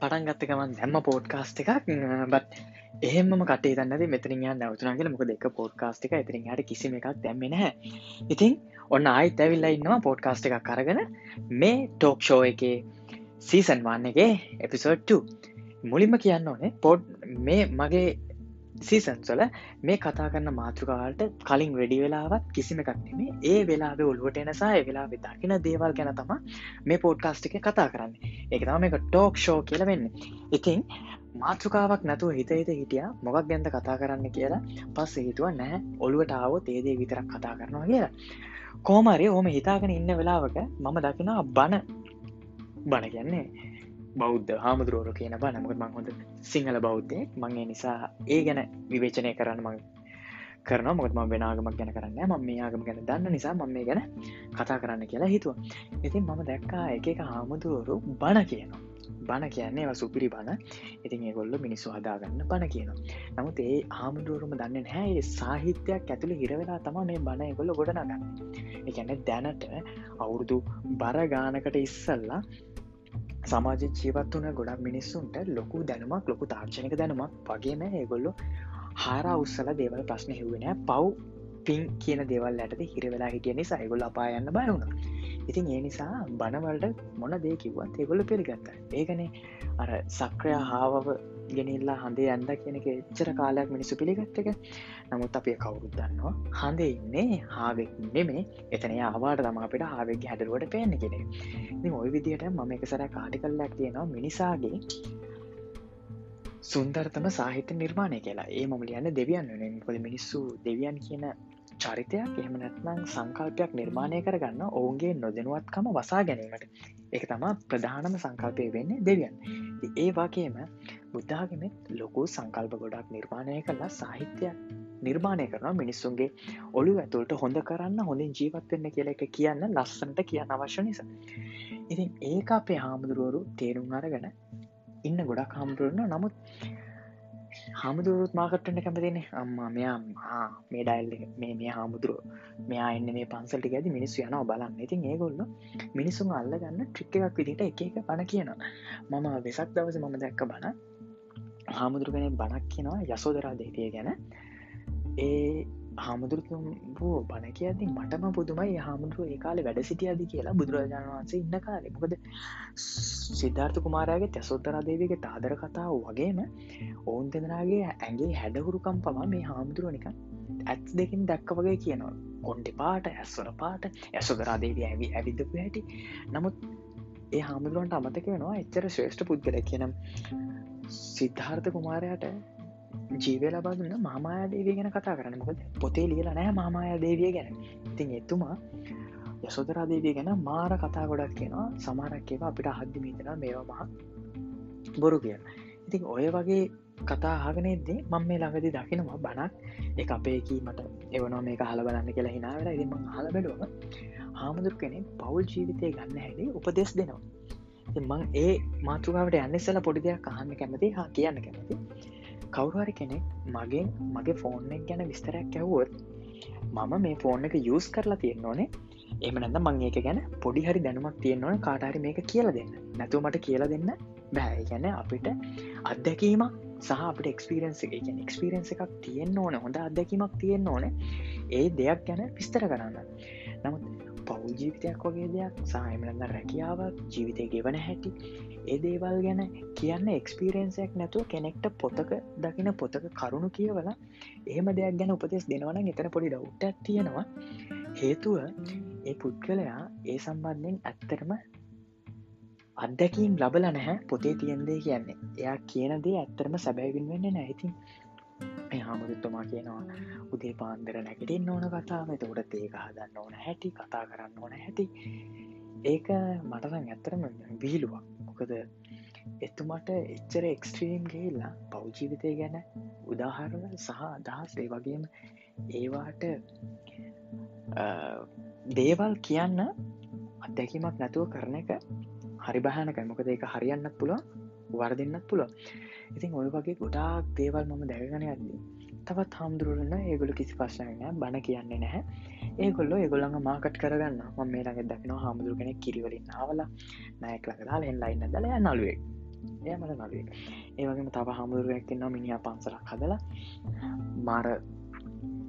පටන් ගත්තකමන් දැම්ම පෝඩ්කාස්ට එකක්. බත් එහෙම කටේ දන්නද මෙතරින් නවතුනගේ මොක දෙක පෝඩ්කාස්ට එක ඉතිරින් හට කිසිම එකක් දැම්මෙන ඉතින් ඔන්න ආයිත් ඇවිල්ලා ඉන්නවා පෝඩ්කාස්ට එකක් කරගෙන මේ ටෝක් ෂෝ එක සීසන් වන්නගේ එපිසෝඩ් මුලින්ම කියන්න ඕනේ පොඩ් මේ මගේ සීසන්සොල මේ කතා කරන්න මාතෘකාවට කලින් වැඩි වෙලාවත් කිසිම එකක්නෙමේ ඒ වෙලාබ ඔල්ුවට එනසා වෙලා දකින දේවල් ගැන තම මේ පෝඩ්කාස්ටික කතා කරන්න. එක තම එක ටෝක් ෂෝ කියලවෙන්න ඉතින් මාතෘකාවක් නැතුව හිත හිත හිටිය මොකක් ගැන්ද කතා කරන්න කියලා පස්ස හිතුව නෑ ඔළුවට ආවෝ තේදේ විතරක් කතා කරනවා කියලා. කෝමරි ඕම හිතාගෙන ඉන්න වෙලාවක මම දකිනා බණ බණ කියන්නේ බෞද්ධ හාමුදුරුවරු කියන බනමකට මං හොඳ සිංහල බෞද්ධය මංගේ නිසා ඒ ගැන විවේචනය කරන්න මං කරන මොකත්ම වෙනගමක් ගැන කරන්න ම මේ ආගම ගැන දන්න නිසා මම මේ ගැන කතා කරන්න කියලා හිතුව. ඉතින් මම දැක්කා එක එක හාමුදුවරු බණ කියනවා. බණ කියන්නේ සුපිරි බණ. ඉතින් ඒගොල්ල මිනිස්සු හදාගන්න බණ කියනවා. නමුත් ඒ ආමුදුවරුම දන්න හැ සාහිත්‍යයක් ඇතුළ හිරවෙලා තම මේ බණ ගොල්ල ගොඩනගන්න. එකැන දැනට අවුරුදු බර ගානකට ඉස්සල්ලා සමාජ ජීවත් වන ගොඩක් මිනිස්සුන්ට ලොකු දැනුමක් ලොකු තාර්ශනක දැනුමක් වගේම ඒගොල්ලු හාරා උත්සල දේවල් ප්‍රශ්න හෙවෙන පව් පින් කියන දෙවල් ඇට හිර වෙලා හිටිය නිසා ඒගොල් අපා යන්න බයවුණ ඉතින් ඒ නිසා බනවලට මොන දේ කිවත් ඒගොල්ල පිළිගත්ත. ඒගනේ අර සක්‍රයා හාවව ගෙනල්ලා හඳේ ඇන්ද කියනක එච්චර කාලයක් මිනිසු පිළිගත්තක නමුත් අපේ කවුරුත් දන්නවා. හඳ ඉන්නේ හාවෙක් නෙමේ එතන ආවාට තම අපිට හාවෙක් හැඩරුවට පේන්න කෙනෙ ඉතින් ඔය විදියට මම එක සර කාටි කල්ලක් තියෙනවා මිනිසාගේ සුන්දර්තම සාහිත්‍ය නිර්මාණය කියලා. ඒ මම ලියන්න දෙවියන් වෙන පොද මිනිස්සු දෙවියන් කියන චරිතයක් එහෙම නැත්නම් සංකල්පයක් නිර්මාණය කරගන්න ඔවුන්ගේ නොදනුවත්කම වසා ගැනීමට. එක තමා ප්‍රධානම සංකල්පය වෙන්න දෙවියන්. ඒ වගේම බුද්ධාගමත් ලොකු සංකල්ප ගොඩක් නිර්මාණය කරලා සාහිත්‍යයක් නිර්මාණය කරන මිනිස්සුන්ගේ ඔළු ඇතුළට හොඳ කරන්න හොඳින් ජීවත්වෙන්න කියල එක කියන්න ලස්සනට කියන්න අවශ්‍ය නිසා. ඉතින් ඒ අපේ හාමුදුරුවරු තේරුම් අරගෙන ඉන්න ගොඩක් හාමුදුරන්න නමුත් හාමුදුරුත් මාකට්ටට කැමතිනේ. අම්මා මෙයා මේ ඩයිල් මේ මේ හාමුදුරුව මෙයා එන්න මේ පන්සල්ටි ඇති මිනිස්සු යන බලන්න. ඉතින් ඒගොල්ල මිනිසුන් අල්ල ගන්න ට්‍රික් එකක් විදිට එක එක පණ කියනවා. මම වෙසක් දවස මම දැක්ක බණ හාමුදුරුගන බණක් කියනවා යසෝදරා දේතිය ගැන. ඒ හාමුදුරුතුම් වූ බණ කියද මටම පුදුමයි. හාමුදුරුව ඒ කාලෙ වැඩ සිටියද කියලා බුදුරජාණන් වන්සේ ඉන්න කාලෙ. මොකද සිද්ධාර්ථ කුමාරයාගේ තැසොත්තරාදේවගේ තාදර කතාව වගේම ඔවුන් දෙදනාගේ ඇගේ හැඩහුරුකම් පවා මේ හාමුදුරුවනික ඇත් දෙකින් දැක්ක වගේ කියනවා. කොන්්ඩි පාට ඇස්වන පාට ඇසොදරාදේවී ඇවි ඇවිදපු හැටි. නමුත් ඒ හාමුදුරුවන්ට අමතක වෙනවා එච්චර ශ්‍රේෂ්ඨ පුද්ගල කියනම් සිද්ධාර්ථ කුමාරයට ජීවල බඳන්න මාමාය දේවිය ගැන කතා කරන්න. මොකද පොතේ ලියලා නෑ මාමාය දේවිය ගැන. ඉතින් එතුමා යසොදරා දේවිය ගැන මාර කතා ගොඩක් කියෙනවා. සමාරක්කව අපිට හද්දි මීතන මේවා මහ බොරු කිය ඉතින් ඔය වගේ කතා හගනේදේ මං මේ ළඟදි දකිනවා බණක්. එක අපේකීමට එවනෝ මේ හල බලන්න කියලා හිනාවට ඉදිම හල බැලුවම හාමුදුර කෙනෙ පවුල් ජීවිතය ගන්න හැඩි උපදෙස් දෙනවා. මං ඒ මාතෘකාවට යන්නස්සල පොඩි දෙයක් අහන්න කැමති හා කියන්න කැමති. කවුරුහරි කෙනෙක් මගෙන් මගේ ෆෝන් එක ගැන විස්තරයක් ඇවුවොත් මම මේ ෆෝන් එක යස් කරලා තියෙන්න ඕනේ. එමනඳ මං ඒක ගැන පොඩි හරි දැනුමක් තියෙන්න ඕන. කාටහරි මේක කියලා දෙන්න. නැතුව මට කියලා දෙන්න බෑ. ගැන අපිට අත්දැකීමක් සහ අපට එක්ස්පිරන්ස එක. ගැන එක්ස්පිරන්ස එකක් තියෙන්න්න ඕන. හොඳ අත්දැකීමක් තියෙන්න්න ඕන. ඒ දෙයක් ගැන විස්තර කරන්න. නමුත් පවුල් ජීවිතයක් වගේ දෙයක් සහයමලන්න රැකියාවක් ජීවිතය ගෙවන හැටි ඒ දේවල් ගැන කියන්න එක්ස්පිරන්සයක් නැතුව කෙනෙක්ට පොතක දකින පොතක කරුණු කියවලා එහෙම දෙයක් ගැන උපදෙස් දෙනවන එතන පොඩි ඩව්ට තියෙනවා. හේතුව ඒ පුද්ගලයා ඒ සම්බන්ධයෙන් ඇත්තරම අත්දැකීම් ලබල නැහැ පොතේ තියෙන්දේ කියන්නේ. එයා කියනදේ ඇත්තරම සැබැවින් වෙන්න නැයිතින් මේ හාමුදුත්තුමා කියනවා උදේ පාන්දර නැගටින් ඕන කතාව. තෝට ඒක හදන්න ඕන හැටි කතා කරන්න ඕන හැටි. ඒක මටසං ඇත්තරම වීලුවක්. මොකද එතුමට එච්චර එක්ස්ට්‍රීම් ගේල්ලා පෞජීවිතය ගැන උදාහරණ සහ අදහස් ඒ වගේම ඒවාට දේවල් කියන්න අත්දැකීමක් නැතුව කරන එක හරි බහනක මොකද ඒක හරියන්නත් පුළුව වර්දින්නත් පුළුව ඉතින් ඔය වගේ ගොඩාක් දේවල් මම දැකගෙන ඇදී තවත් හාමුදුරුවලන්න ඒගොල කිසි පස්සනන බණ කියන්නේ නැහැ. ඒගොල්ල ඒගොල්ළඟ මාකට් කරගන්න ම මේ ළඟ දකින හාමුදුරු කෙනෙ කිරිවලින් ආවල නෑක් ලඟදාල එල්ලයින්න දල නලුවේ එය මට නලුවේ ඒවගේම තව හමුදුරුවක්කෙන්න්නවා මිනිිය පන්සලක් හදලා මාර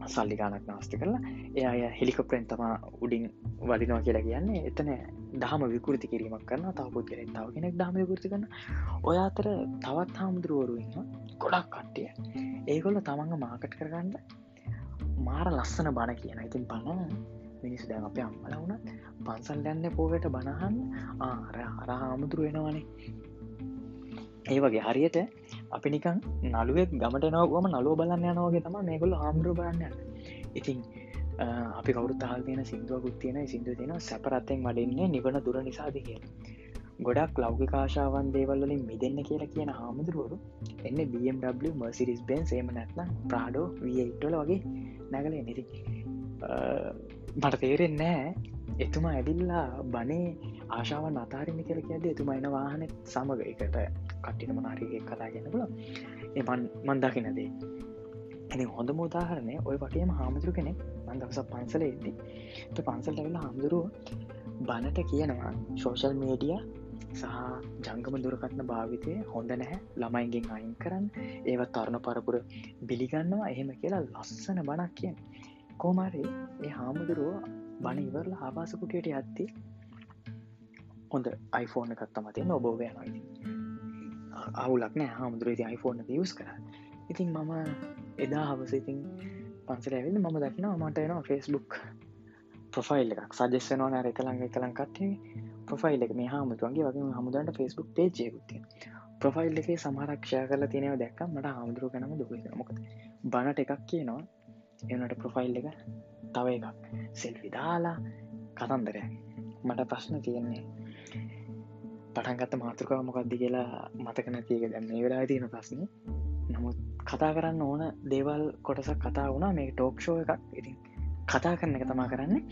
සල්ලි ගානක් නාස්ති කරලා එය අය හෙලිකොප්‍රෙන්් තමා උඩින් වලිනවා කියලා කියන්නේ එතන දහම විකෘති කිරීමක් කරන්න තවපුත් කෙනෙක් තාව කෙනෙක් දහම විකෘති කරන ඔය අතර තවත් හාමුදුරුවරුන්න ගොඩක් කට්ටිය. ඒගොල්ල තමන්ග මාකට් කරගන්න මාර ලස්සන බණ කියන ඉතින් පණ මිනිස් දැන් අප අම්මල වුණත් පන්සල් දැන්න පෝවට බණහන් ආර අර හාමුදුරුව වෙනවානේ ඒ වගේ හරියට අපි නිකන් නළුවෙක් ගමට නවගම නලෝ බලන්න යනවගේ තම මේගොල්ල හාමුදුරුව බලන්න ඉතින් අපි කවරු තාල් තියෙන සිින්දුවකුත් තියෙන සිින්දුව තියෙන සැපරත්තෙන් වඩින්නේ නිවන දුර නිසාද කිය ගොඩක් ලෞගිකාශාවන් දේවල්ලින් මිදන්න කියලා කියන හාමුදුරුවරු එන්න BMW මර්සිරිස් බෙන් සේම නැත්න ප්‍රාඩෝ වටල වගේ නැගල නිති මට තේරෙන් නෑ එතුමා ඇඩිල්ලා බනේ ආශාවන් අතාරන්න කියල කියද එතුමා එන වාහනෙත් සමග එකට කට්ටින මනාරගේ කතා ගැන පුල එමන් මන්දකිනදේ එනි හොඳ මෝදාහරණය ඔය වටේම හාමුදුරු කෙනෙක් මන්දවස පන්සල එද්දි පන්සල්ට වෙලා හාමුදුරුව බණට කියනවා සෝෂල් මේඩිය සහ ජංගම දුරකත්න භාවිතය හොඳ නැහැ ළමයිගෙන් අයින් කරන්න. ඒවත් තරුණ පරපුර බිලිගන්නවා. එහෙම කියලා ලස්සන බණක් කියෙන් කෝමාරේ ඒ හාමුදුරුව බණ ඉවරල ආවාසකුටයට ඇත්ති හොඳ iPhoneෆෝන එකත්තමතිය ඔබෝවය නොයි අවුලක් නෑ හාමුදුරේ iPhoneෆෝන යස් කර ඉතින් මම එදා හවස ඉතින් පන්සල ඇවිද මම දකිනවා මට එනවා ෆෙස්බුක් ප්‍රොෆයිල් එකක්. සජස්සනවා නෑර එකළඟ එකළං කටේ ප්‍රොෆයිල් එක මේ හාමුතුන්ගේ වගේ හමුදන්ට ෆෙස්බුක් පේජයකුත්තිය ප්‍රොෆයිල් එකේ සමහරක්ෂය කරල තිනව දැක්ක මට හාමුදුරුව කනම දුක මොකද බණට එකක් කියනවා. එනට ප්‍රොෆයිල් එක තව එකක් සෙල් විදාලා කතන්දරය මට ප්‍රශ්න තියෙන්නේ පටන්ගත්ත මාතෘකාව මොකක්දි කියලා මතකන තියක දැන්න වෙලා තියෙන ප්‍රශ්න. නමුත් කතා කරන්න ඕන දේවල් කොටසක් කතා වුණා. මේ ටෝක්ෂෝ එකක්. ඉතින් කතා කරන්න එක තමා කරන්නේ.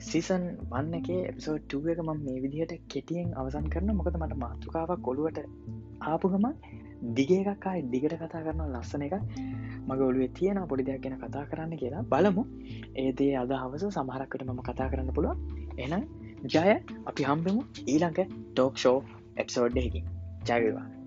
සීසන් වන්න එක එපිසෝට්ටුව එක මම මේ විදිහට කෙටියෙන් අවසන් කරන මොකද මට මාතෘකාවක් කොළුවට ආපුගම දිගේ එකක්කායි දිගට කතා කරන ලස්සන එක මග ඔලුවේ තියෙන පොඩි දෙයක් ගැන කතා කරන්න කියලා බලමු. ඒදේ අද හවස සමහරක්කට මම කතා කරන්න පුළුව එන ජය අපි හම්බෙමු ඊළඟ ටෝක් ෂෝ එප්සෝඩ් එකකින්. ජයවා